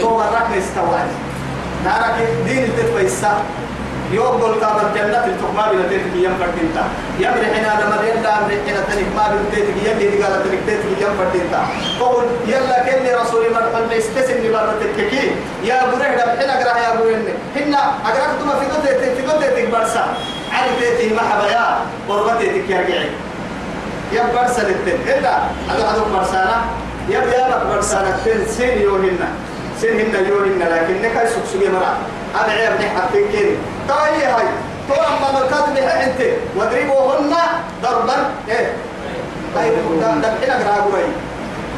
تو مرك استوى نارك دين التفيسا يوم قول كام الجنة التقما بلا تيتك يم فرتنتا يم رحنا لما أمر رحنا تنك ما بلا تيتك يم يدي قال تنك تيتك يم فرتنتا قول يلا كن رسول الله قال استسن لبرة تككي يا بره دم حنا قرا يا بره حنا أقرأ تما في قد في قد تيتك برسا على تيتك ما حبايا قربة تيتك يا رجعي يم برسا للتن إلا هذا هذا برسانا يا بك برسانا تن سين يوهنا سين هنا يوهنا لكن نكاي سكسوجي مرا. أنا عيب نحكي كين تاي هاي. تو أما مركز بها أنت واضربوهن ضربا إيه. ده ده حين أقرأ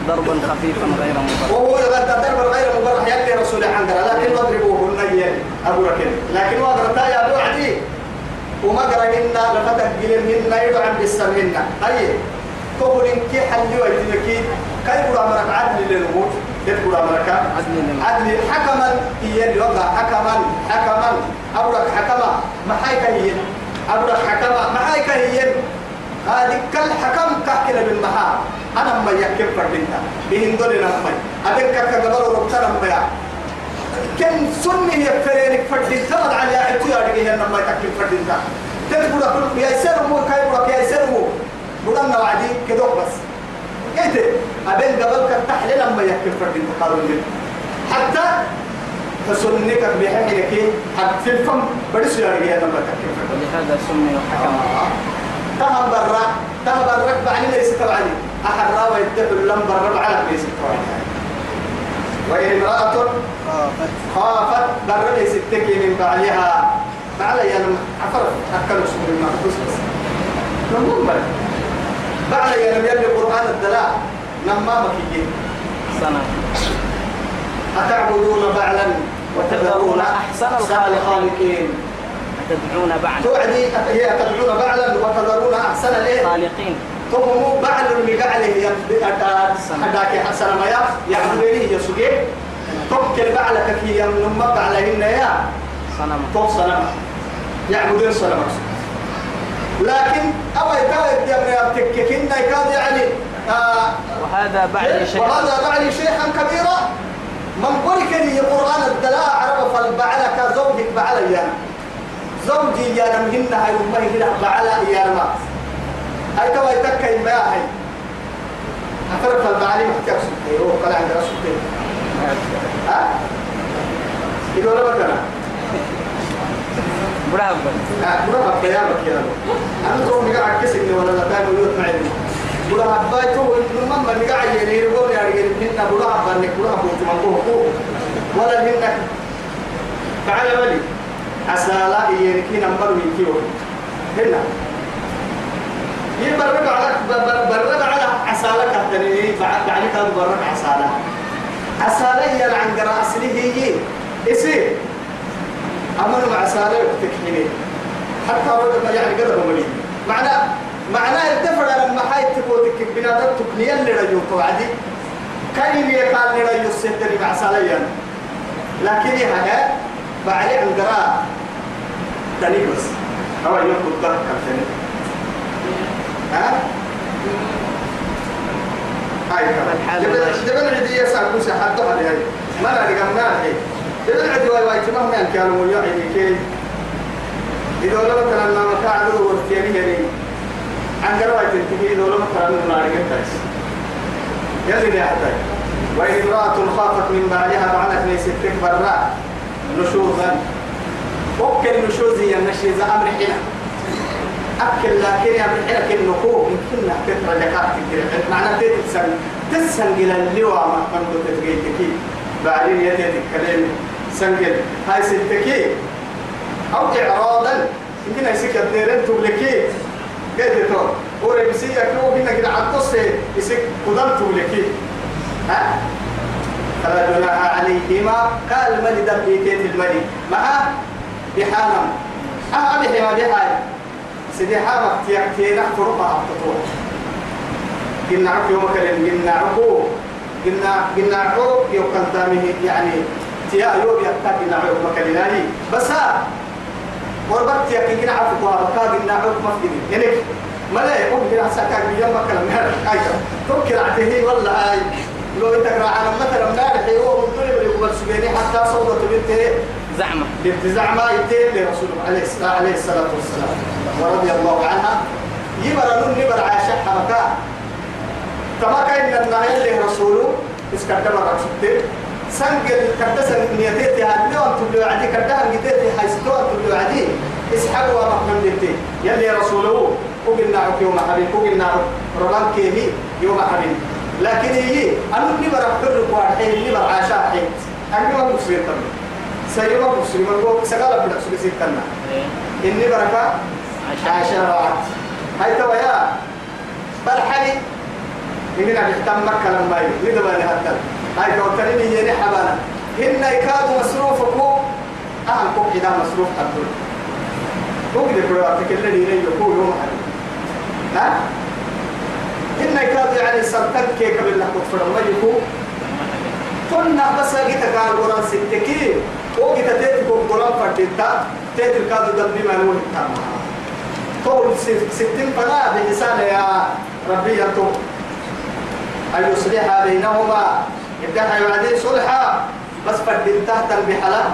ضربا خفيفا غير مبرح. وهو يغدى ضرب غير مبرح يلي رسول عندنا. لكن واضربوهن أقول كده لكن واضرب يا أبو عدي. وما قرأ إنا لفتك قلن منا يدعم بالسمهن أي تقول إنك حلي ويتنكي كيف قرأ مرك عدل للموت؟ كيف قرأ مرك عدل حكما. هي وقع حكما. حكما. أبرك حكما. ما حيك هي. أبرك حكما. ما حيك هي. هذه كل حكم كحكنا بالمحا أنا ما يكفر فردينتا بهن دول نمي أبيك كقبل ربطنا مبيع كن سني يفرينك فردين تمد على عتو يا رجيه نما يكفر فردينتا تقول كل يا كاي بقول يا سرمو بدنا وعدي كده بس. كده أبين قبل كتحلل لما يكفر قالوا لي حتى فسنك بحكي حتى في الفم. بدس يا نما يكفر. فردينتا ولهذا سمي حكما تهم برا. تهم برا. بعد ليس تبعني. أحرى ويتبع لم برا على ليس تبعني. وإن امرأة خافت. برا ليس تكي من بعلها بعلها يا لم عفر أكلوا سبل ما بس بس. بعلها يا لم يلي قرآن الدلاء. نما مكيين سنة أتعبدون بعلا وتذرون أحسن الخالقين. تدعون بعد توعدي هي تدعون بعلا وتذرون أحسن الإيه خالقين. تقوموا بعد المقعله يداك حسن ما يا يعملين يسوقي تبكي بعلك كي يمنم بعلهن يا. صنم توصل يعبدون صنم لكن أما يتاوي يا ابن تككين يكاد يعني آه وهذا بعد شيء وهذا بعد شيخا كبيرا من قول كني القرآن الدلاء عرب فالبعلك زوجك بعلى يا زوجي يا نمهن هاي أمي هنا بعلى يا نما هاي توا يتكا يما هاي. أعترف البعلي محتاج سكتي هو قال عند رسولتي ها؟ يقول لك أنا. مرحبا مرة بيامك يا رب أنا تو مقع كسني ولا لا كانوا يوت معي. بلا حبايتو إنه ما مقع يعني يقول يعني هنا بلا حبانك بلا حبوت ما هو ولا هنا تعال ولي. أسالا يعني كي نمبر من كيو هنا. يبرد على برد على أسالا كتني بعد كان برد أسالا أسالا هي العنقرة أصله هي إسي أمر مع سالة تكحيني حتى ما يعني قدر ملي معنى معنى الدفر لما حي تبوتك بنادر تكنيا اللي رجو توعدي كاين يقال لي رجو السيدري مع سالة لكن هي بعلي عن قراء تنيبس أو يوم الضغط كالتني ها؟ هاي كمان. جبل عدي يسعى كوسا حتى هذه ما لا لقمنا هي جبل عدي واي واي تمام يعني كانوا يعني كي. إذا لم ترى أن كان ورتيني يعني عن قرأت تنتهي إذا لم ترى أن ما رجعت يلي يا حتى وإن امرأة خافت من بعدها بعدت ليس تكبر نشوزا. وكل نشوزي النشيز أمر حين أكل لكن يا من كل نكو يمكن تترى لكات كثير معناه تتسن تسن إلى اللواء ما من تتجيتك بعدين يتي الكلام. سنجل. هاي ستكي. أو إعراضا. يمكن يسيك الديرين تبلكي كيف تو وري بسي يكلو هنا كده عطس يسيك قدام تبلكي ها؟ فلا جناح عليهما. قال ملي دم بيتيت الملي؟ مع بحالم أه أبي حما بحال سيدي حامك تيكتين فرقة أبتطوع قلنا عكو يوم كلم قلنا عكو قلنا قلنا عكو يوكل يعني تيا يوم يحتاج قلنا عكو مكلناني بس ها وربط يا كي قلنا عكو وابكا قلنا عكو مفقدي. يعني ملأ يقوم قلنا ساكا بيوم مكلم هذا أيضا تذكر عتيه والله هاي لو أنت على مثلا نارح يوم طلب يقبل زعمة. بنت زعمة يدين لرسول عليه الصلاة عليه الصلاة والسلام. ورضي الله عنها. يبر نون يبر عائشة حمكا تما كان النهي اللي رسوله اسكتر رقصته سنجل كدسن نيتي هذه وانت تبلو عدي كدها نيتي حيث تو تبلو عدي اسحبوا ومحمد نيتي يلي رسوله وقلنا عك يوم حبيب وقلنا ربان كيهي يوم حبيب. لكن هي أنا نبر أحضر واحد نبر عاشا حين؟ أنا ما مسلم تمام سيما مسلم أقول سقال بدأ سلسلة تنا إيه. إني بركة عاشا راعت هاي توايا بالحالي إننا نحتم مكة لما لذا بني هتل هاي كوتريني يني حبانا هن يكاد مصروفكو أهم كوك إذا مصروف حدول كوك دي كل وقت كل اللي يقول يوم حدول ها هن يكاد يعني سرطان كيك بالله كفر ما يكون كنا بس جيت قال قران ستكي أو جيت تيت كو قران فتتا تيت كاد دبي ما نقول تمام طول ستين فلا بإنسان يا ربي يتو أن يصلح بينهما يبدأ يوعدين صلحا بس فردين تحت البحلة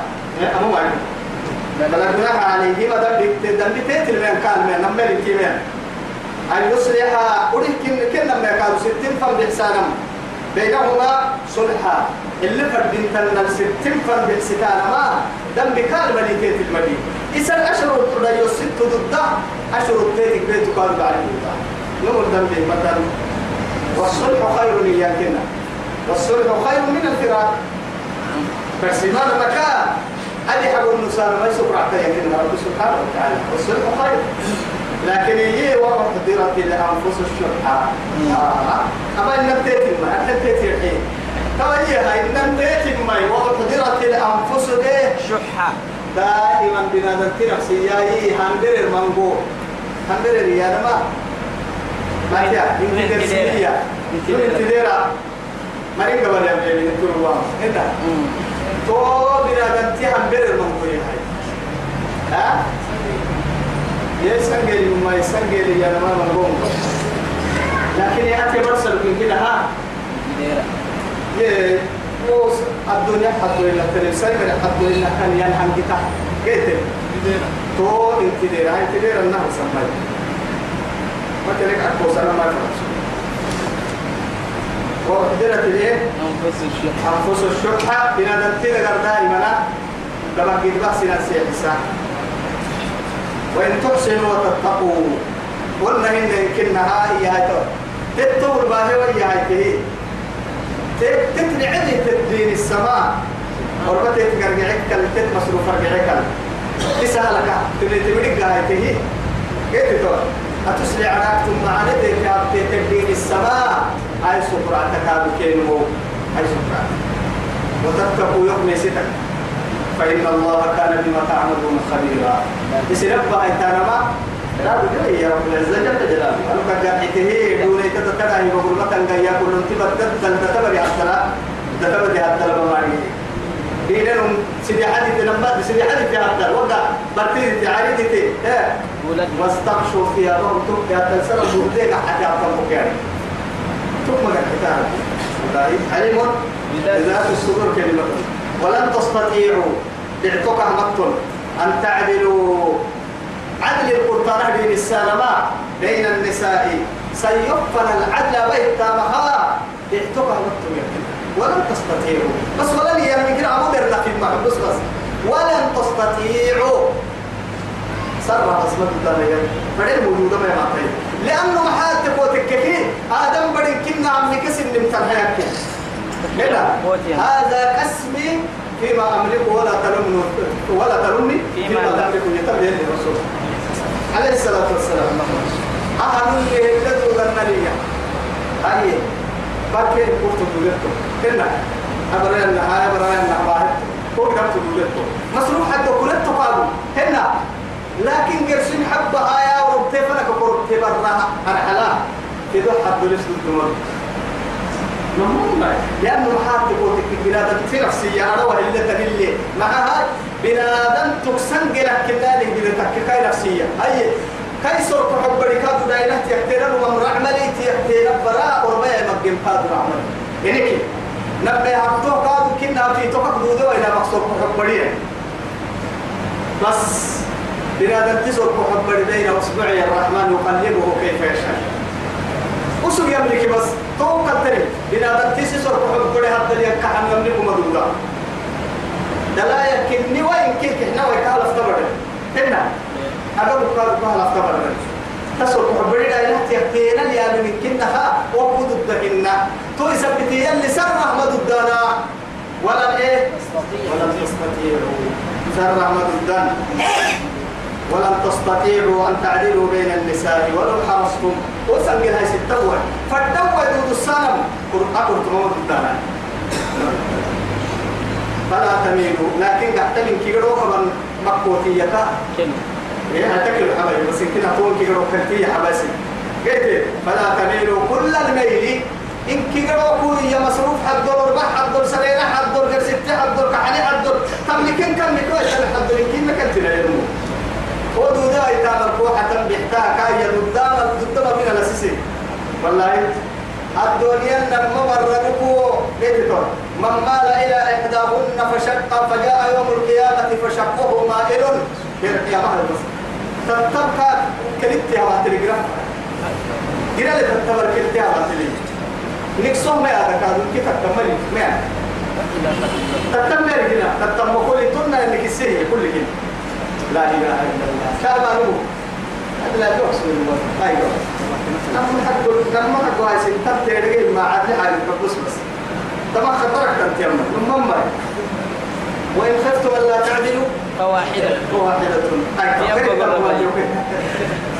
أمو معي. بلغناها عليهما دم دم تيت من كان من نمر الكيمين أن يصلح أريد كن كن لما كانوا ستين فم بإحسانهم بينهما صلحا اللي فردين تنال ستين فم بإحسان ما دم بكال مليكيت المدينة إذا أشهر الطليو ست ضد أشهر التيتك بيتك قالوا بعد نمر دم مثلا والصلح خير لياكنا والصلح خير من الفراق بس ما مكان. أدي حق النساء ما يسوق عتا يكنا رب سبحانه وتعالى؟ والصلح خير. لكن هي وقت قدرت لأنفس الشرحة. آه. أما إن نبتيت ما أنت نبتيت الحين. ترى هي هاي إن نبتيت ما وقت قدرت لأنفس ده. شحة دائما تنفسي يا إيه هنبر المنقو هنبر يا ما. ما جاء يمكن ترسيلية يمكن تديرا مريم قبل يا بيبي نقول وام انت تو بنادم تي هنبر المنقو يا هاي ها يسنجل ما يسنجل يا ما منقو لكن يأتي مرسل من كده ها يه وس الدنيا حد ولا تلساي من حد ولا كان ينحن كتا كيف تو انتدير هاي تدير النهر سماي ما تلك أكو سنة ما يفرش وقدرت الايه أنفس الشحة أنفس الشحة بنا غير دائما. لما قد بحسنا سيحسا وإن تحسنوا وتتقوا. قلنا إن يمكنها هي هاي تتطور باهي وهي هاي تتنعدي تدين السماء. وربت تقرقعك كل تت مصروف رقعك تسهلك تبي تبي قاعدته كيف تقول أتسلي عنك ثم عندك تدين السماء. هاي سفرة تكاد كينو هاي سفرة وتتقوا يوم ستك. فإن الله كان بما تعملون خبيرا. بسرب هاي تنما لا بجري يا رب العزة جل جلاله. أنا قاعدته دون يتتكلم يقول مثلا يا كل انتبه تبدل تتبع الصلاة تتبع حتى لما معي دينهم سيدي حديث لما سيدي حديث في عبد وقع برتيد في عريضتي ها ولد. واستغشوا فيها. رغم تبقى تنسل برديك حتى أعطى يعني ثم الكتاب علم بذات الصدور كلمة. ولن تستطيعوا دعتك مقتل أن تعدلوا. عدل القرطان بين السلامة بين النساء. سيقفل العدل بيت مها دعتك مقتل ولن تستطيعوا. بس ولن يمكن در في المحبس بس ولن تستطيعوا. سر بس ما تدري. بدل موجودة ما يعطي لأنه محاتك وتككي آدم بدل كنا عم نكسر نمتن حياتك لا هذا قسمي فيما أملك ولا تلمني ولا تلمني فيما تملك يتبع الرسول. عليه الصلاة والسلام. أهل يبدو ذنبيا هاي. باكي قلت دولتو كنا أبرنا هاي أبرنا واحد. فوق نفس دولتو مصروف حتى كلتو قالوا هنا لكن قرشين حبة وربتي برا أنا حلا كده حد دولتو ممنوع لأنه محاط تقول بنادم في نفسية أنا اللي تبلي معها بنادم تكسن جلك كذا لك بنتك نفسية أي كاي صرت حب بركات داينة تيكتيرا ومن عملي تيكتيرا براء وربيع مقيم قادر عمل يعني كي نبي عبدو قادر كنا في توقف دودو إلى مقصود حب بريا بس بنادم تسر حب بين اصبعي الرحمن يقلبه كيف يشاء. وسوق يملك بس توقع تري. بنادم حب بين هذا يكحن يملك مدودا. دلا يكني وين كيك إحنا ويكال أفتبر. هنا أقول قال قال أفتبر. حب بين لا يكتينا يا من كنها وقود الدكنا تو يثبتي اللي سر رحمة الدانا ولا إيه؟ ولا تستطيعوا سر رحمة الدانا ولن تستطيعوا أن تعدلوا بين النساء ولو حرصتم. وسنجل هاي ستوى فالدوى دود السنم أقر تموت الدانا فلا تميلوا. لكن قحت من كيرو خبر مكوتية كم؟ إيه هتكل حبايبي بس كده تقول كيرو كنتية حباسي قلت فلا تميلوا. كل الميل. إن كيرو كوي يا مصروف حد دور بح حد دور سريرة حد دور غير ستة حد دور كحني حد دور تملكين تملكوا حد دور يمكن ما كنت العلم ودو دا يتامر كوحة بيحتاج كاية ضدام ضدام من الأساسي والله الدنيا لما وردكو بيتكم من مال إلى إحداهن فشق فجاء يوم القيامة فشقه مائل يا مهل بس تتبقى كلمت يا مهل تلقرا إلى اللي تتبقى كلمت يا مهل تلقرا نكسوه ما هذا كيف تكمل ما تتمر هنا تتم كل تنا إنك السيه كل كده لا إله إلا الله. كان معلوم هذا لا يحسن الله لا يحسن لما حد لما حد وايس انت ترجع مع عدل حالك بس. بس تما خطرك أنت يا ثم وإن خفتم الا تعدلوا. فواحدة. واحدة أي يبقى كريت بقى تم باليوكو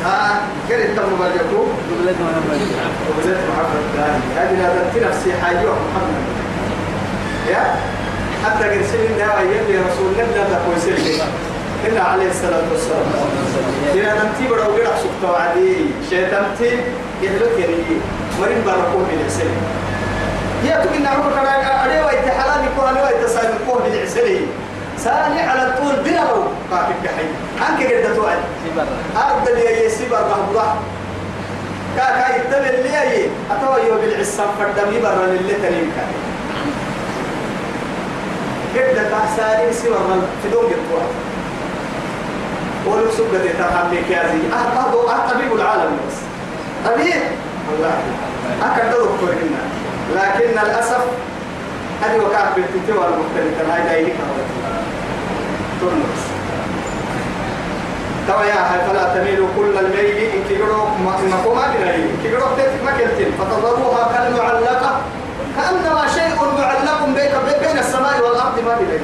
آه كريت تم باليوكو دبلت محمد وبزيت محمد هذه لا نفسي. حاجة محمد. يا؟ حتى قرسل إنها يلي رسول الله لا كويسين إلا عليه الصلاة والسلام. إذا نمتي بدو قرأ سكتوا عدي شيطانتي يهلك يعني مرين باركوه من السنة يا تقول نعم كنا أريد ويت حلال يكون أريد ويت كوه من السنة سالي على الطول بلا رو. قاعد كحي عنك قد توعد أرد لي يسيب الرهبة كاكا يتبع لي أي أتوى يوم بالعصام فردمي برا للي تريم كان قد تحساني سوى في دون قد ولو سبت تحمل كازي أهدو طبيب العالم. بس طبيب والله. أكد دكتور هنا لكن الأسف هذه وكانت بالتتوى المختلفة هاي دايلك ترمس توا يا هاي فلا تميلوا كل الميل إن كيرو ما ما بناي إن كيرو تك ما كنتين فتضروها كالمعلقة. كأنما شيء معلق بين بين السماء والأرض ما بناي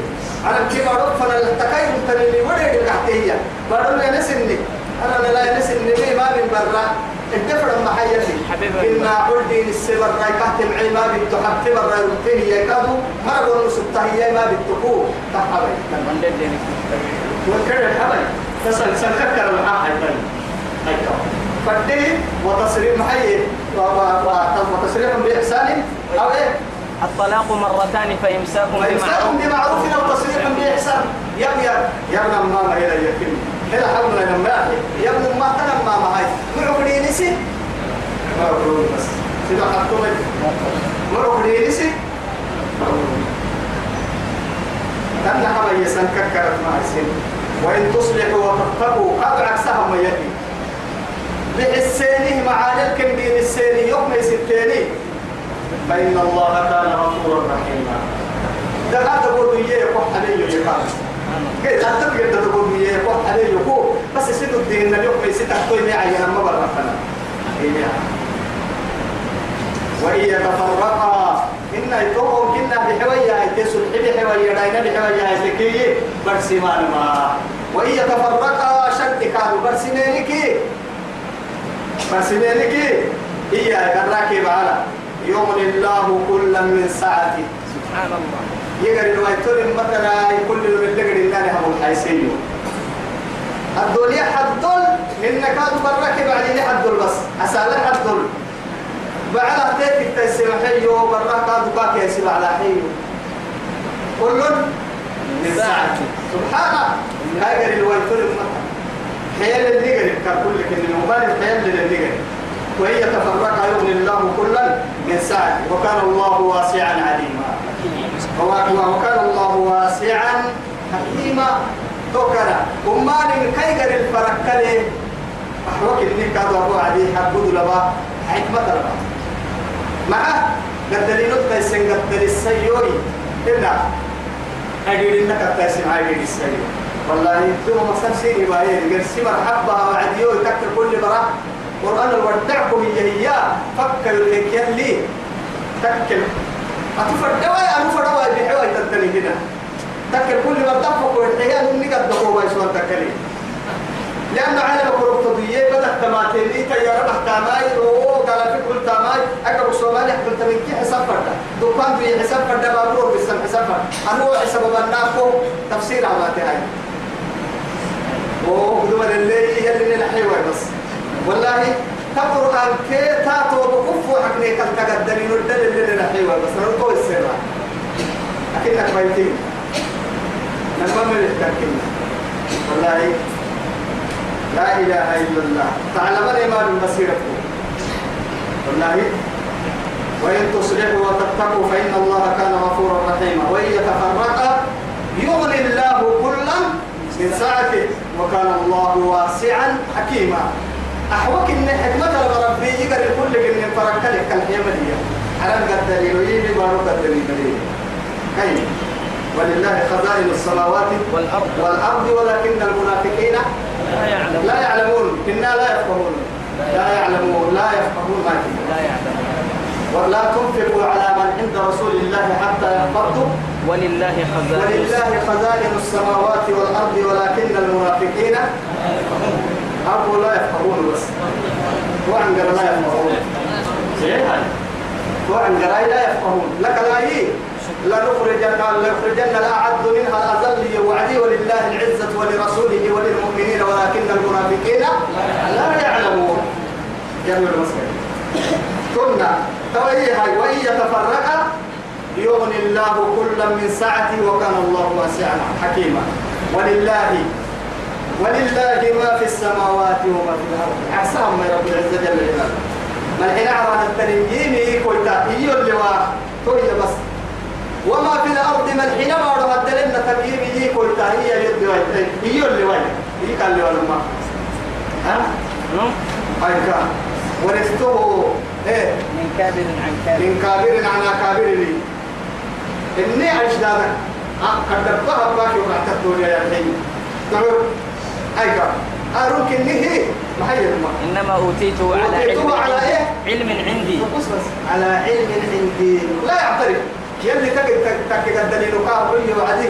على كيف رفنا التكيف تنيني ودي القحتية بارو لا نسني. أنا لا نسني ليه ما من برا. الدفر ما حياتي. حبيبي. إن عردين السبر راي كهتم عي ما بتحب تبر راي رتين يكادو نسبته هي ما بتكو تحبي وكذا الحبل تسل الثاني أيوة فدي وتصريح محيي. وتصريح بإحسان. أو إيه؟ الطلاق مرتان فإمساك بمعروف. بمعروف أو تصريح بإحسان. يا يا يا ابن ماما إلى يكفي هلا حولنا يا ابن ما تنم ماما هاي معقولي نسي. ما أقول بس. سيدا حطومك معقولي نسي. كان حبا يسن ككرت مع السن وإن تصلحوا وتتقوا قد عكسها ما يأتي. بحسينه معاني الكندين السيني يوم يستيني فإن الله كان غفورا رحيما. ده هذا تقول لي يقول عليه يقال كيف أنت تقدر تقول لي يقول عليه يقول بس سيدو الدين اليوم يسيت أحطوي معي أنا ما برفنا وإن يتفرقا إن يتوهم كنا بحوية يتسل حبي حوية داينا بحوية يتكي برسمان ما وإن يتفرقا شد كانوا برسمينك برسمينك إيا الراكب على يوم الله كل من ساعته سبحان الله. يقري الويتون مثلا كل من دقر النار هم الحيسيو الدنيا حدل إن كانوا بركب عليه حدل بس. أسأل حدل بعد تيك التسمى حيو برا كانوا باكي يسمع على حيو. كل من ساعته سبحانه هاي قري الويتون مثلا. حيال اللي قري كل كل المبالغ حيال اللي قري وهي تفرق يغني الله كلا من ساعته وكان الله واسعا عليما. وكان الله واسعا حكيما. توكنا وما كي غير الفركلي أحوك اللي كادوا أبو عدي حبود لبا. حكمة لبا. معه قدلين التيسن قدل السيوري. إلا. أجل إنك التيسن عاجل السيوري. والله مثلا سيني بايه قرسي مرحبا وعديو تكتر كل برا. قرآن الودعكم هي هي فكر لك يلي تكل. أتفردوا أنا فردوا بحوا تتني هنا. تكل كل ما تفق والحياة إنك الدخول ويسوان تكلي. لأن عالم كروب تضيي بدأ تماتين إيتا يا رب تاماي أوه قال في كل تاماي أكبر سومالي حكم تمكي حساب فردا. دكان في حساب فردا بابور بسم حساب فردا. أنا هو حساب بناكو تفسير عماتي هاي أوه دوما اللي يلي نحيوه بس والله تقرأ كي تاتو بكفو حقني كل تقدرين الدل اللي نحيوه بس نرطو السر أكيدك بيتين نمم التركين والله لا إله إلا الله. تعلم الإيمان بصيرته. والله وإن تصلحوا وتتقوا فإن الله كان غفورا رحيما. وإن يتفرقا يغني الله كلا من سعته وكان الله واسعا حكيما. أحوك إن حكمة ربي يقرأ كل من فرق لك الحيمة دي على الدليل ويجي بارك الدليل كيف؟ ولله خزائن السماوات والأرض. والأرض ولكن المنافقين لا يعلم لا يعلمون. إنا لا يفقهون. لا يعلمون. لا يفقهون ما لا يعلم ولا تنفقوا على من عند رسول الله حتى ينفضوا ولله خزائن ولله خزائن السماوات والأرض ولكن المنافقين أبو لا يفقهون بس. وعن لا يفقهون وعن لا يفقهون لك لا يي لا نخرجن لا يخرجن الأعد منها الأذل وعدي ولله العزة ولرسوله وللمؤمنين ولكن المنافقين لا يعلمون. جميل المسلم. كنا. تويها وإن يتفرقا يغني الله كلا من سعته وكان الله واسعا حكيما. ولله ولله ما في السماوات وما في الأرض. أحسن ما رب العزة جل جلاله. ما الحين عرفنا التنين كويتا هي اللي كويتا بس. وما في الأرض ما الحين ما رب الدلنا تبيين كويتا هي اللي واي هي اللي واي هي كان اللي ما ها. هاي كان ورثته إيه؟ من كابر عن كابر. من كابر على كابر لي. إني عيش دانا قدرتها باكي وقعت الدنيا يا الحين أيكا أروك إني هي ما. هي إنما أوتيته على علم على. إيه؟ علم عندي. بص بس. على علم عندي. لا يعترف. يلي تجد تجد الدليل كافر وعدي.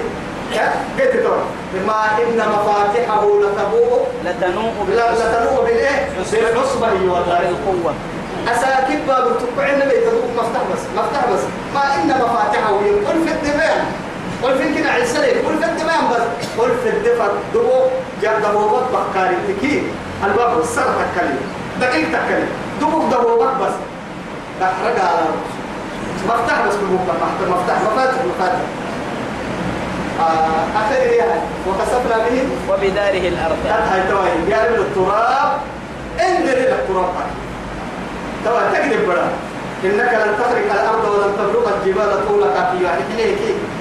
قلت له. بما إن مفاتحه لتبوء لتنوء لا لتنوء بالإيه؟ بالعصبة. بالقوة. أساكب باب تقعن بيت مفتاح بس. مفتاح بس. ما إن مفاتحه قل في الدماء قل في كنا عسلي قل في الدماء بس. قل في الدفع دبو جاب دبوبات بكاري تكي. الباب السر تكلي دقيق تكلي دبو دبوبات بس. تحرق على مفتاح بس بالمفتاح مفتاح مفتاح مفاتح مفاتح آه آخر إيه وكسبنا به. وبداره الأرض. هاي توي قال التراب. انزل إلى التراب. توا تكذب بلا إنك لن تخرق الأرض ولن تبلغ الجبال طولك في يعني هيك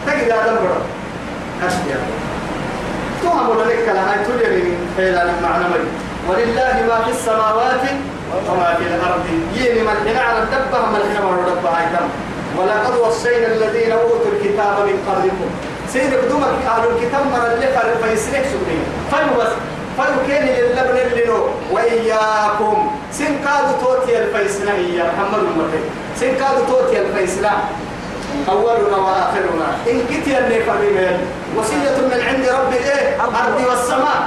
تجد هذا البرا كشف تهم لك لها تجري من فعل المعنى ولله ما في السماوات وما في الأرض. يين من هنا على الدبة من هنا على الدبة هاي تم ولقد وصينا الذين أوتوا الكتاب من قبلكم. سيد قدومك أهل الكتاب مر اللي فرق فيسرح سبحانه بس فلو كان للبن اللي نو وإياكم. سن كاد توتي الفيسنا هي محمد المرتي سن كاد توتي الفيسنا. أولنا وآخرنا. إن كنت يلي فرمين وصية من عند ربي إيه؟ الأرض والسماء.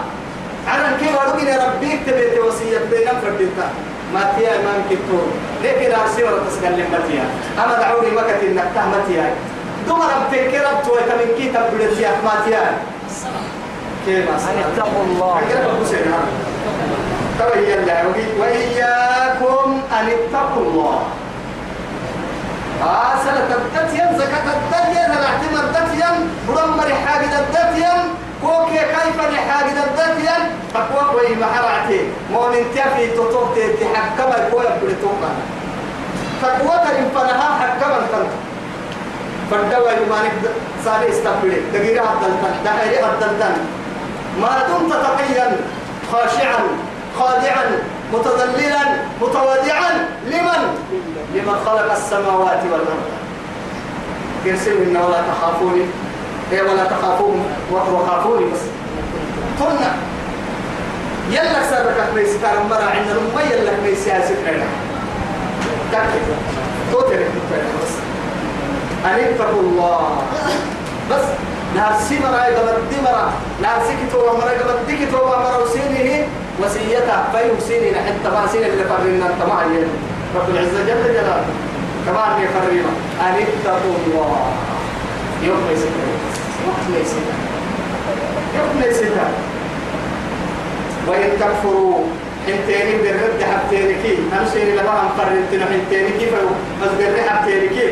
على كيف أرضي ربي؟ تبيت وصية بين فردتا ما تيا إمام كتور لكن أرسي ولا تسكلم متيا. أما دعوني مكة إنك تهمتيا. دوما رب تكرب توي كمن كي تبدتيا ما تيا. كيف أن اتقوا الله. تبين الله وإياكم أن اتقوا الله. آه سنة الدتين زكاة الدتين الاعتماد الدتين برمر حاجة الدتين كوكي كيف لحاجة الدتين تقوى وي محرعتي. مؤمن تفي تطوك تحكم الكوية بلتوكا تقوى ترين فنها حكم الكلام فالدواء يمانك سالي استقبلي دقيقة الدلتان دقيقة الدلتان ما دمت تقيا خاشعا خادعا متذللا متواضعا لمن؟ لمن خلق السماوات والأرض. يرسل ولا تخافوني؟ هي ولا تخافون وخافوني بس. قلنا يلا سرك ميسي كان مرا عندنا ما يلا ميسي هاسك لنا تكفي. توتر بس. أن اتقوا الله. بس. نهار سمرا يقبل دمرا نهار سكتوا ومرا يقبل دكتوا ومرا وسينه وسيتا فيو سيني حتى ما سيني اللي فرنا ما رب العزة جل جلاله. كمان يفرنا أن اتقوا الله. يوم ليس يوم ليس يوم ليس وإن تكفروا حنتيني بالرد حبتينكي أمسيني لما أنقرنتنا حنتينكي فمزبر حبتينكي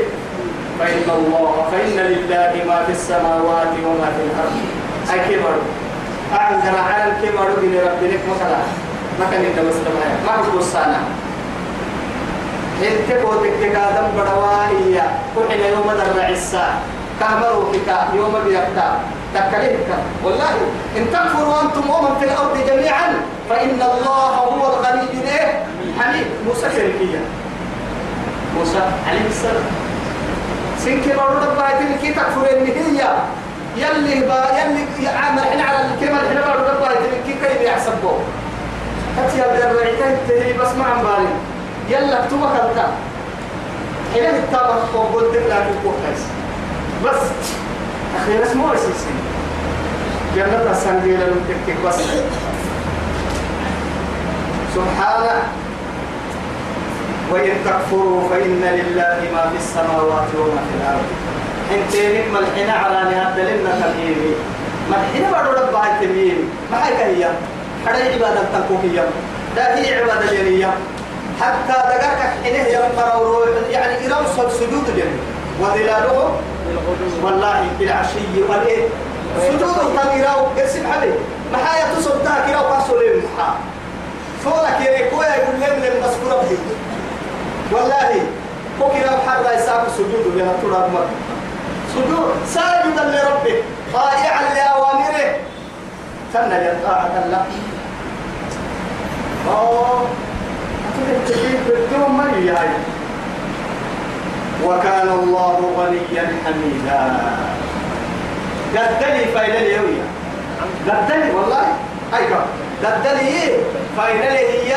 فإن الله فإن لله ما في السماوات وما في الأرض. أي كبر. أعزل على الكبر بن ربك مثلا. كان يدى مسلم ما هو الصانع إنت قوتك تقادم بدوائية كحنا يوم در كهمروا كتا يوم بيكتا تكلمك والله إن تكفروا أنتم ومن في الأرض جميعا فإن الله هو الغني الإيه حميد. موسى شركية موسى عليه السلام. سنك دبا هيتم كي تكفر هي. يلي با يلي عامل إحنا على الكلمة بارو دبا هيتم كي كي يحسبه هتي هذا الرعيتين تهي بس ما عم بالي يلا اكتبها كذا حين التابع وقلت لك الكوكايس بس. أخيرا اسمه أسيسي جنة السنجيل المتكك بس. سبحانه. وإن تكفروا فإن لله ما في السماوات وما في الأرض. انتينك ملحنا على نهاد لنا تلهيمي ملحنا بعد ربها التميم ما هي كهية. حدا عبادة تنكوكية. لا هي عبادة جنية. حتى دقاك حينه ينقر يعني يروصل سجود جنة وظلاله والله بالعشي والإيه؟ سجود تنيراو قسم حبيب محايا تصب تاكرا وقصوا لهم محا فولك يريكويا يقول لهم لهم ربي والله فكرا بحر يساق سجود تراب مر سجود ساجدا لربه طائعا لأوامره. تنى طاعة الله. أوه من وكان الله غنيا حميدا. قدني فايلة اليوية قدني والله. أيوة. قدني فايلة هي.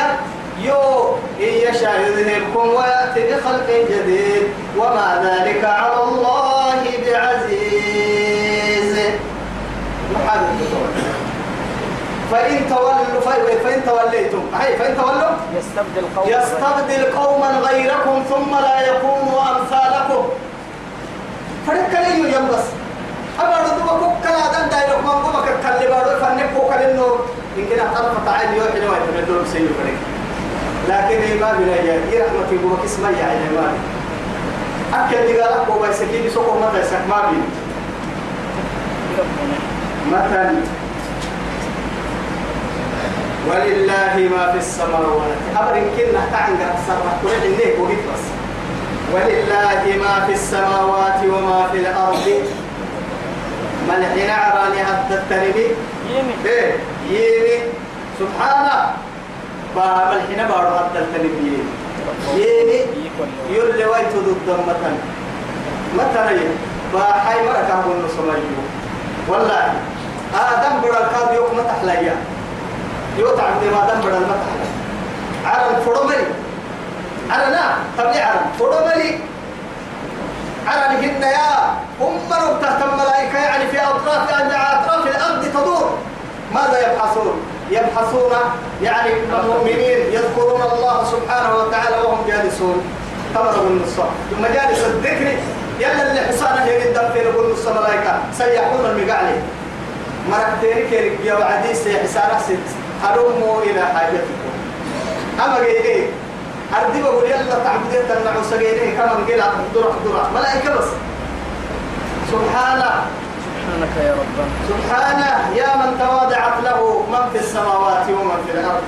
يو إن يشاء يذهبكم ويأتي بخلق جديد. وما ذلك على الله بعزيز. محمد فإن تولوا فإن توليتم. هاي فإن تولوا. يستبدل قوما. يستبدل قوما غيركم ثم لا يكونوا أمثالكم. فرق لي ينبس. أبارو دوما كوكلا دان دايلوك من قوما كالكالي بارو فنك كوكلا إنه يمكن أطرف تعالي يوحي نوعي من دول سيو فرق لكن ما بلا يا رحمة قوما كسما يا عين ما أكل دي قالك قوما يسكين سوكو متى يسك ما بين مثلا. ولله ما في السماوات. أمر كنا تعنقر السماء كل إنه وقت بس. ولله ما في السماوات وما في الأرض. من حين عراني هذا التربي يمي إيه؟ يمي سبحانه. باب الحين بارو هذا التربي يمي يولي ويت ضد مثلا مثلا باحي مركة بن سميو والله آدم بركات يوم متحليا يوتع بما دم بدل متحليا عرم فرمري عرنا تبلي عرم فرمري عرم هن يا هم رب تحت الملائكة يعني في أطراف أطراف الأرض تدور. ماذا يبحثون؟ يبحثون يعني المؤمنين يذكرون الله سبحانه وتعالى وهم جالسون. تمروا النصارى. مجالس الذكر يلا اللي حصانه يريد في نقول نص ملائكة سيحون المقالي مرتين كيرك يا وعدي سيحسانا ست. هلموا إلى حاجتكم. أما جيدي أردي بقول يلا تعبدين تنعو سجيني كما نقول درع درع ملائكة بس. سبحانه سبحانك يا ربنا سبحانه يا من تواضعت له من في السماوات ومن في الأرض.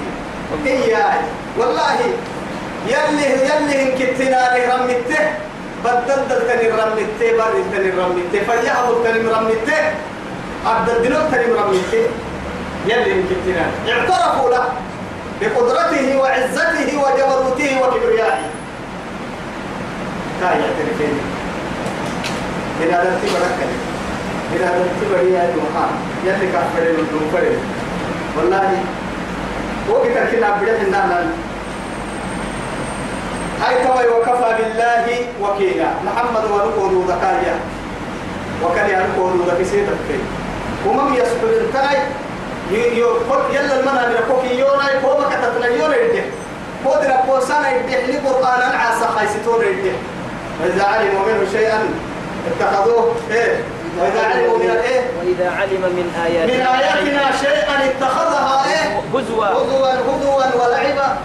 إياي. والله يلي يلي إن كتنا رمته بدل تني رمته بارد تني رمته فجأة تني رمته عبد الدين تني رمته يلي يمكننا اعترفوا له بقدرته وعزته وجبروته وكبريائه. كاي يعترفين إن هذا التبرك هذا التبر يا جماعة يلي كفر من فرد. والله وقت كنا بدأ النهل هاي توي وكفى بالله وكيلا. محمد ونقول ذكايا. وكان ينقول ذكي سيدك ومن يسحب الكاي يلا المنا من كوكي يونا يقوم كتتنا يونا يدي. قدر قوسانا يدي حلي قرآن عاسا خايستون يدي. وإذا علموا منه شيئا اتخذوه إيه؟ وإذا علموا من الإيه؟ وإذا علم من آياتنا. من آياتنا شيئا اتخذها إيه؟ هزوا. هدوا هدوا ولعبا.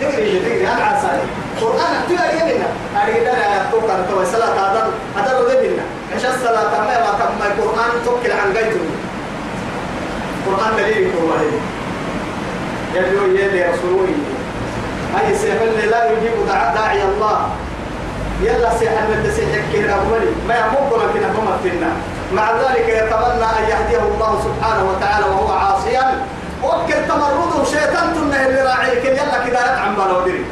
دقري دقري أنا عسى قرآن تلا يمنا أريد أنا أتوقع تو الصلاة هذا هذا ردنا عش الصلاة؟ ما ما كم؟ القرآن توكل عن جيته قرآن دليل هو يدعو يدي رسوله أي سيفل لا يجيب داعي الله. يلا سيحل من تسيحك كنا أولي ما يمكن كنا هم فينا. مع ذلك يتمنى أن يهديه الله سبحانه وتعالى وهو عاصيا. وكل تمرده شيطان تنه اللي راعي كل يلا كده يطعم بالودري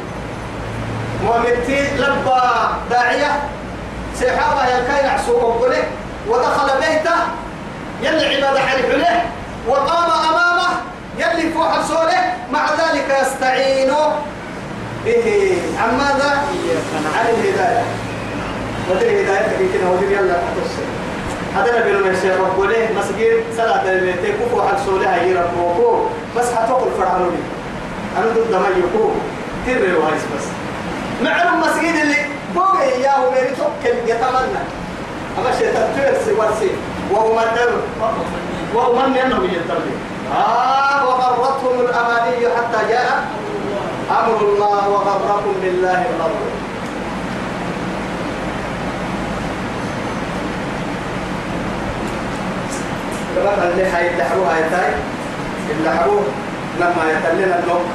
ومتي لبى داعية. سيحابة يلكي نعسوه وقله ودخل بيته. يلي عبادة حرف له وقام أمامه. يلي فوق سوله مع ذلك يستعين به. عن ماذا؟ عن الهداية. ودري هدايتك كده ودري يلا هذا نبي لما يصير رب له مسجد صلاة البيت كفوا حق سولها يرب وكو بس حتوقف فرحانوني أنا ضد ما يكو. ترى وايس بس. معلوم مسجد اللي فوق إياه ومن توكل يتمنى. أما شيطان ترسي ورسي وهو من وهو من ينهم يتمنى آه وغرتهم الأماني حتى جاء أمر الله وغركم بالله الغرور كمان اللي هاي اللحروها يتاي اللحروه لما يتلنا النوم.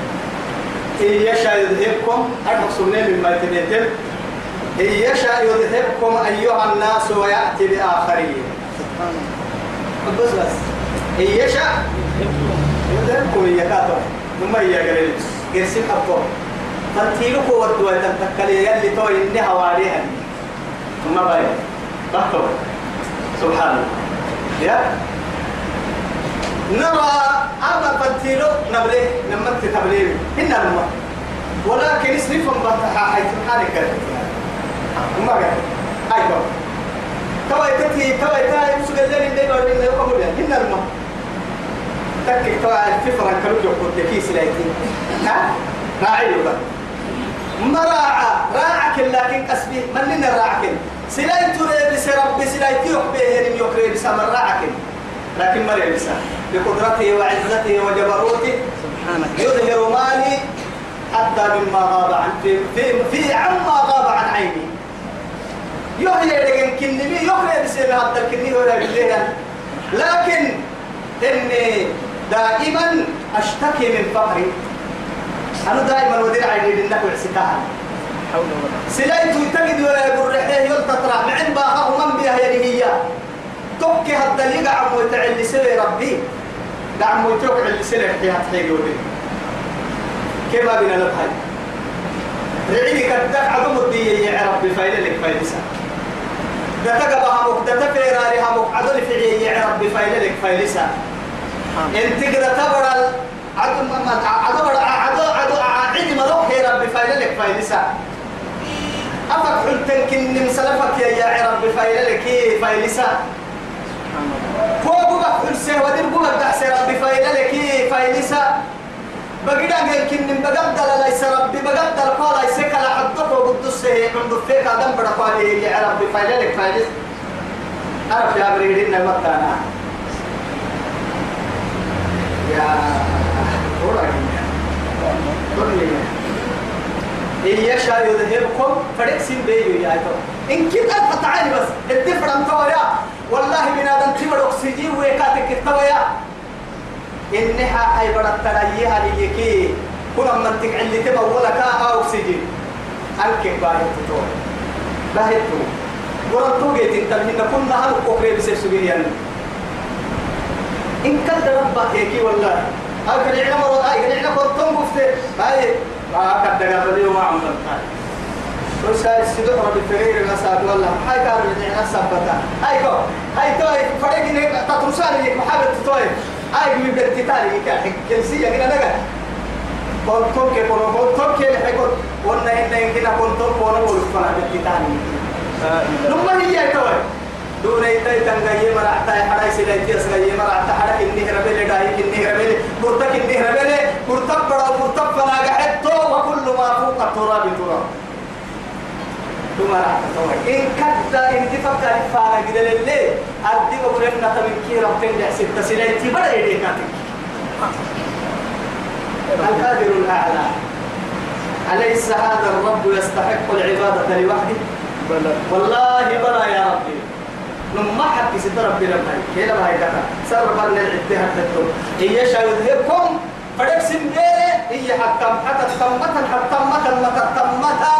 إن يشاء يذهبكم. أرحب مما يتنيتم إن يشاء يذهبكم أيها الناس ويأتي بآخرين. بس بس. إن يشاء يذهبكم إياكاتم ثم إياك قرسي حطوه تنتيلك ودوا تنتكلي يلي تو إني هواريها ثم باي بحثوا سبحان الله يا نرى أما فتيلو نبلي لما تتبلي هنا لما ولكن اسنفهم بطحا حيث حالك وما قال أيضا توا يتتي توا يتاي مسوق الليل اللي بعد اللي يقبل هنا لما تكك توا الفطرة كلو جو كنت كيس لايتي ها؟ راعي بقى. مراعى راعك لكن قسبي من لنا راعك سلاي تري بس ربي سلاي تيوك به يوكري بس راعك؟ لكن مريم بس بقدرته وعزته وجبروته. سبحانك. يظهر مالي حتى مما غاب عن في في, في عما غاب عن عيني. يحيى لكن كنمي يحيى بسير هذا الكني ولا بالليل لكن إني دائما أشتكي من فقري. أنا دائما ودير عيني لأنك وعسكها سلايت يتجد ولا يقول رحيه يلتطرع معن باخر من بها هي توكي هالدليل عم وتعلي سلي ربي. دعم وتوقع اللي سلي هتحيي ودي كيف ما بينا لبهاي؟ رعيني كدك عدو مدي يا ربي فايل لك فايل سا. ده تقبها مك ده تفيراري همك عدو في يا ربي فايل لك فايل سا. انت كده تبرل عدو ما عدو عدو عدو عدو ملوك يا ربي فايل لك فايل سا أفك حلتن كن مسلفك يا يا ربي فايل لك فايل سا سبحان الله فوق بقى حلسه ودير بقى دحسه ربي فايل لك فايل سا بقينا قال كن بقدر ليس ربي بقدر قال ليس كلا حدك وقدس عند فيك ادم بڑا قال يا ربي فايل لك فايل عرف يا بريدنا مكانا يا دنيا إن يشاء يذهبكم فريقسين بيجو يا أيتو إن كنت أنت تعالي بس الدفرن تويا والله من هذا انتبر أكسجين ويكاتك التويا إنها أي بدت تلايها ليكي كنا من تقعل تبولا كا أكسجين. أنك باهي تتوى باهي تتوى ورن توجيت إنت من كنا هل أقرب بسير سبيل إن كنت ربك هيك والله. هاي كان مرة هاي كان يعلم فرطان بفته هاي ما كنت قبل يوم عم بنتاي بس هاي السيدو رب الفقير مساد والله. هاي كار بنعنا سبتا هاي كو. هاي توي. فرق إنك تترسان لك محابة توي. هاي من بنتتالي كان كنسية كنا نجا كنتم كنتم كنتم كي لحقون وأنا هنا يمكن كنتم وانا ولفنا إله لما هي توي. دون يتاي تنغي مرعتا حراي سيدايتي اسغي مرعتا حرك اني ربل دايك اني ربل قرتك اني ربل قرتك بڑا قرتك فلا قحتو وكل ما فوق التراب تراب ثم رعتا إن كد إن تفكر فانا قد للي أدي بقولنا تمن كي ربتين دع ست سيدايتي بڑا يديك القادر الأعلى. أليس هذا الرب يستحق العبادة لوحده؟ بلى. والله بلا يا ربي. لما حد ست ربي لما كيلا ما هيدا سر برنا العتها تتو هي شايدهكم فدك سنديرة هي حتى حتى تمتا حتى متا متا تمتا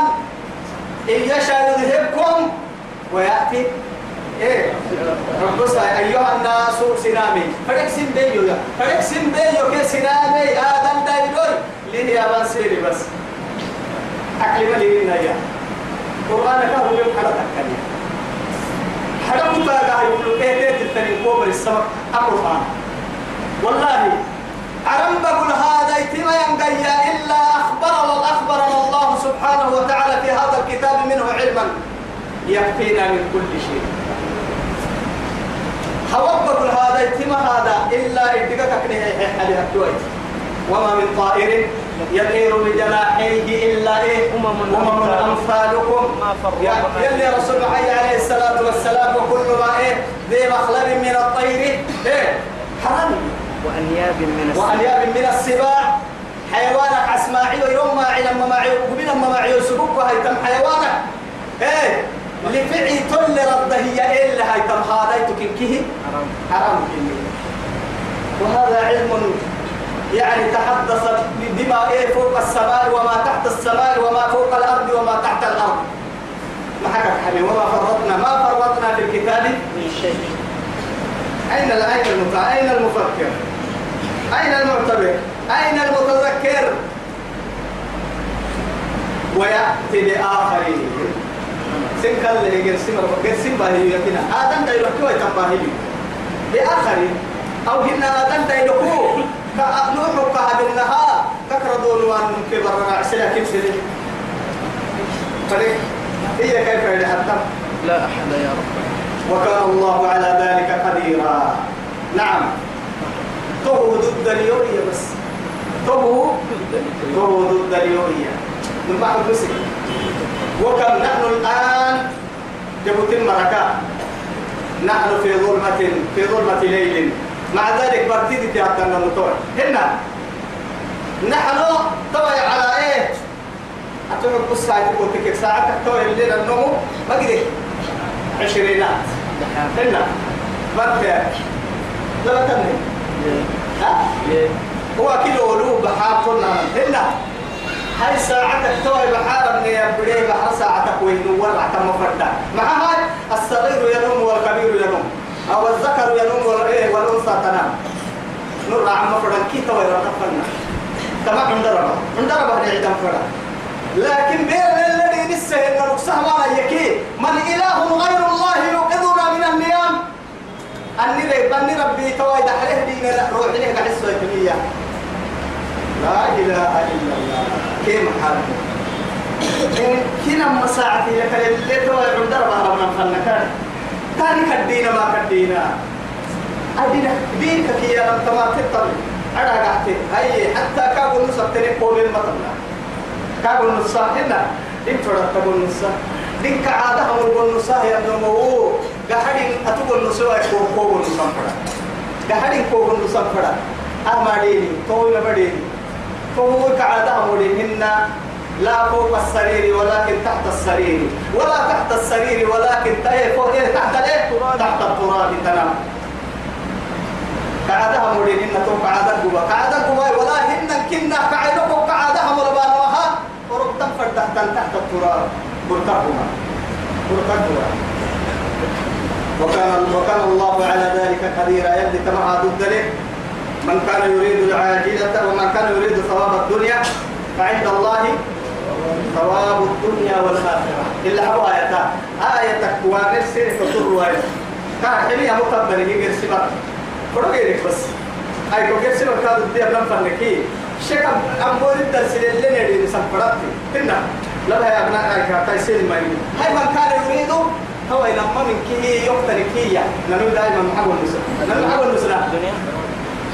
هي شايدهكم ويأتي. إيه؟ رب أيها الناس سنامي. فدك سنديو يا. فدك سنديو كي سنامي. آدم دايدوي ليه يا بنسيري بس. أكلمة لي يا. قرآن كهو يوم حدا تكني كنت أقول يقولوا إيه إيه تتنين كوبر السمك القرآن والله أرم بقول هذا يتم ينقيا إلا أخبر الله أخبرنا الله سبحانه وتعالى في هذا الكتاب منه علما يكفينا من كل شيء حوض بقول هذا يتم هذا إلا إدقى كنه حالي الدويت وما من طائر يطير بجناحيه إلا إيه؟ أمم أمثالكم. يلي رسول الله عليه الصلاة والسلام وكل ما إيه؟ ذي مخلب من الطير. إيه؟ حرام. وأنياب من السماء وأنياب من السباع. حيوانك أسماعي ويوم ما علم ما معي وبنا ما معي وسبوك وهي تم حيوانك إيه؟ لفعي تل رده هي إيه؟ اللي هاي تم هذا تكنكه حرام. حرام. وهذا علم يعني تحدث بما إيه فوق السماء وما تحت السماء وما فوق الأرض وما تحت الأرض. ما حكى حبيبي وما فرطنا ما فرطنا في الكتاب؟ من شيء. أين أين المتع... أين المفكر؟ أين المعتبر؟ أين المتذكر؟ ويأتي بآخرين. سنك اللي قرسم قرسم باهي يكنا آدم دا يلقوا يتنباهي بآخرين. أو هنا آدم دا يلقوا كأنوح كهدنها ككردون وان كبر عسلا كيف سلي فريق هي كيف يحتم لا أحد يا رب. وكان الله على ذلك قديرا. نعم. تو ضد اليومية بس. تو تو ضد اليومية من بعد بس وكم نحن الآن؟ جبت المركة نحن في ظلمة في ظلمة ليل. مع ذلك برتيدي تياتنا المطور هنا نحن طبعا على إيه أتوقع بس ساعة تقول تكك ساعة تكتور الليل النوم ما قدر عشرينات. هنا برتيا لا ليه ها؟ هو كيلو ولو بحار كنا هنا هاي ساعتك توي بحار من يبري بحر ساعتك وين ورع تم فردا مع هاي الصغير ينوم والكبير ينوم. أو الذكر ينوم والإيه والأنثى تنام. نور عم فردا كي توي رتفنا تمام عند ربا عند ربا نعدم فردا لكن بين الذي لسه إن ركسه ما يكي. من إله غير الله يوقظنا من النيام؟ أني رب أني ربي توي دحره دين روح له قاعد السويتمية لا إله إلا الله. كيف حالك كنا مساعتي لك اللي توي عند ربا ربنا فنكان تاني كدينا ما كدينا أدينا دينك كي يا رب تما تطلع. أنا قاعد هاي حتى كابو نصبتني قول المطلع كابو نصا هنا. دين فرد كابو نصا دين كعادة هم القول نصا يا نمو قاعدين أتقول نصا يكون قول نصا فرد قاعدين قول نصا فرد أما ديني توي لبديني فهو كعادة هم هنا لا فوق السرير ولكن تحت السرير. ولا تحت السرير ولكن تحت فوق إيه تحت الإيه؟ تحت التراب تنام قعدها مولين إن تو قعدة جوا قعدة جوا ولا هن كنا قعدة قعدها مربانا وها ورب تنفر تحت تحت التراب. برتقوا برتقوا وكان وكان الله على ذلك قديرا. يبدي كما ضد من كان يريد العاجلة ومن كان يريد ثواب الدنيا فعند الله ثواب الدنيا والآخرة. إلا هو آياتا آية كوان السنة تطر وايد كان حليا مقبل هي غير سبا فرق غيرك بس. أي كو غير سبا كادو دي أبنان فنكي شكا أمبور الدرس اللي نريد سنفراتي كنا لا يا أبناء أي كايسين ما يريد. هاي من كان يريد هو إنما من كي يقتل كي ننو دائما محاول نسرة ننو محاول الدنيا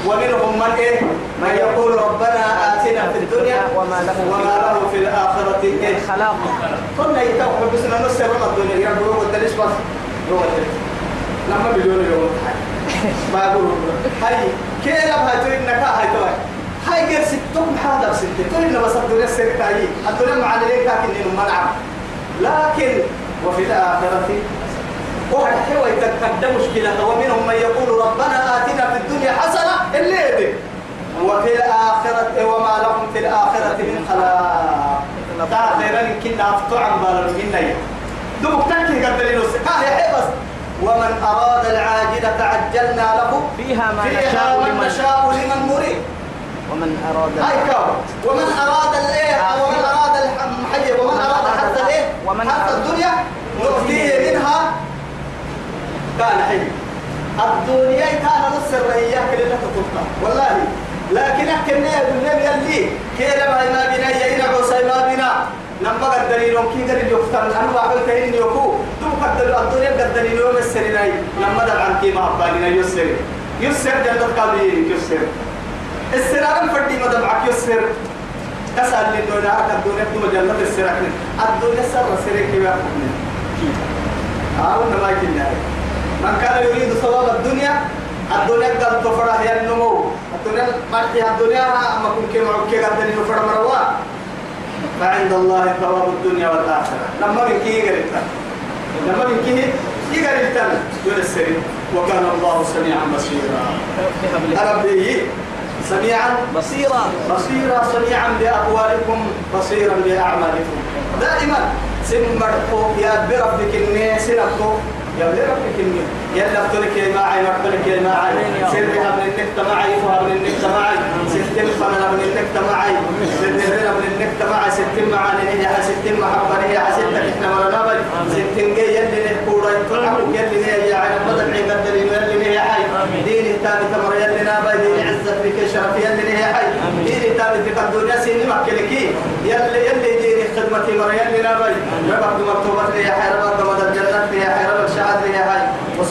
ومنهم من إيه؟ من يقول ربنا آتنا في الدنيا وما له في وما له في الآخرة إيه خلاق. كنا يتوقع بس أنا نص رمى الدنيا. يا بروح الدليش بس روح الدليش لما بيقولوا يوم ما يقولوا. هاي هاي تقول إنك هاي توي هاي غير ستهم هذا بستة. تقول بس الدنيا سكتاي الدنيا مع لك لكن إنه ملعب لكن وفي الآخرة واحد حوى يتقدم مشكلة. ومنهم من يقول ربنا آتنا في الدنيا حسنة اللي دي وفي الآخرة وما لهم في الآخرة من خلاق. تاخيرا كنا أفتو عن بالمين دوك تكي قدرين ها يا بس ومن أراد العاجلة عجلنا له. فيها ما فيها نشاء من لمن نشاء لمن نريد. ومن أراد هاي ومن أراد الإيه؟ ومن أراد الحي ومن أراد حتى الإيه؟ ومن حتى الدنيا. نؤتيه منها. كان حي. الدنيا كان نص الرئية كلها تطلع والله. لكن احكي لي الدنيا يلي كيلا ما ما بنا يينا عوسى ما بنا نما قدرين كي قدر يفتن أنا واحد كاين يوكو دو قدر الدنيا قدرين يوم السريناي لما دل عن كي ما بالنا يسر يسر جنة قابلين يسر السرارة فردي ما دمعك يسر كسر للدنيا الدنيا دو جنة السرارة الدنيا سر سرك يا آه ما كنا. من كان يريد ثواب الدنيا. الدنيا قد تفرح يا النمو. الدنيا مرحي الدنيا أما كن كي معك قد نفر مروا. فعند الله ثواب الدنيا والآخرة. لما من كي يقرأ لما من كي يقرأ يرسل وكان الله سميعا بصيرا. ربي سميعا بصيرا. بصيرا سميعا بأقوالكم بصيرا بأعمالكم. دائما. سمرتو يا بربك إني سنبتو يا بربك إني يا لفتلك يا معي مرتلك يا معي سر ابن النكت معي فهب النكت معي ستم فمن ابن النكت معي ستم ابن النكت معي ستم معاني نهي ستم محبة نهي ستة إحنا ولا نبل ستم جاي يلي نحكورا يطلعوا يلي نهي يا عين بدل عيب الدليل يلي نهي حي ديني التالي تمر يلي نابا ديني عزة بك شرف يلي نهي حي ديني التالي تك الدنيا سيني مكلكي يلي يلي ديني خدمتي مر يلي نابا ربك مكتوبة لي يا حي ربك مدى الجنة لي يا حي ربك شهاد لي يا حي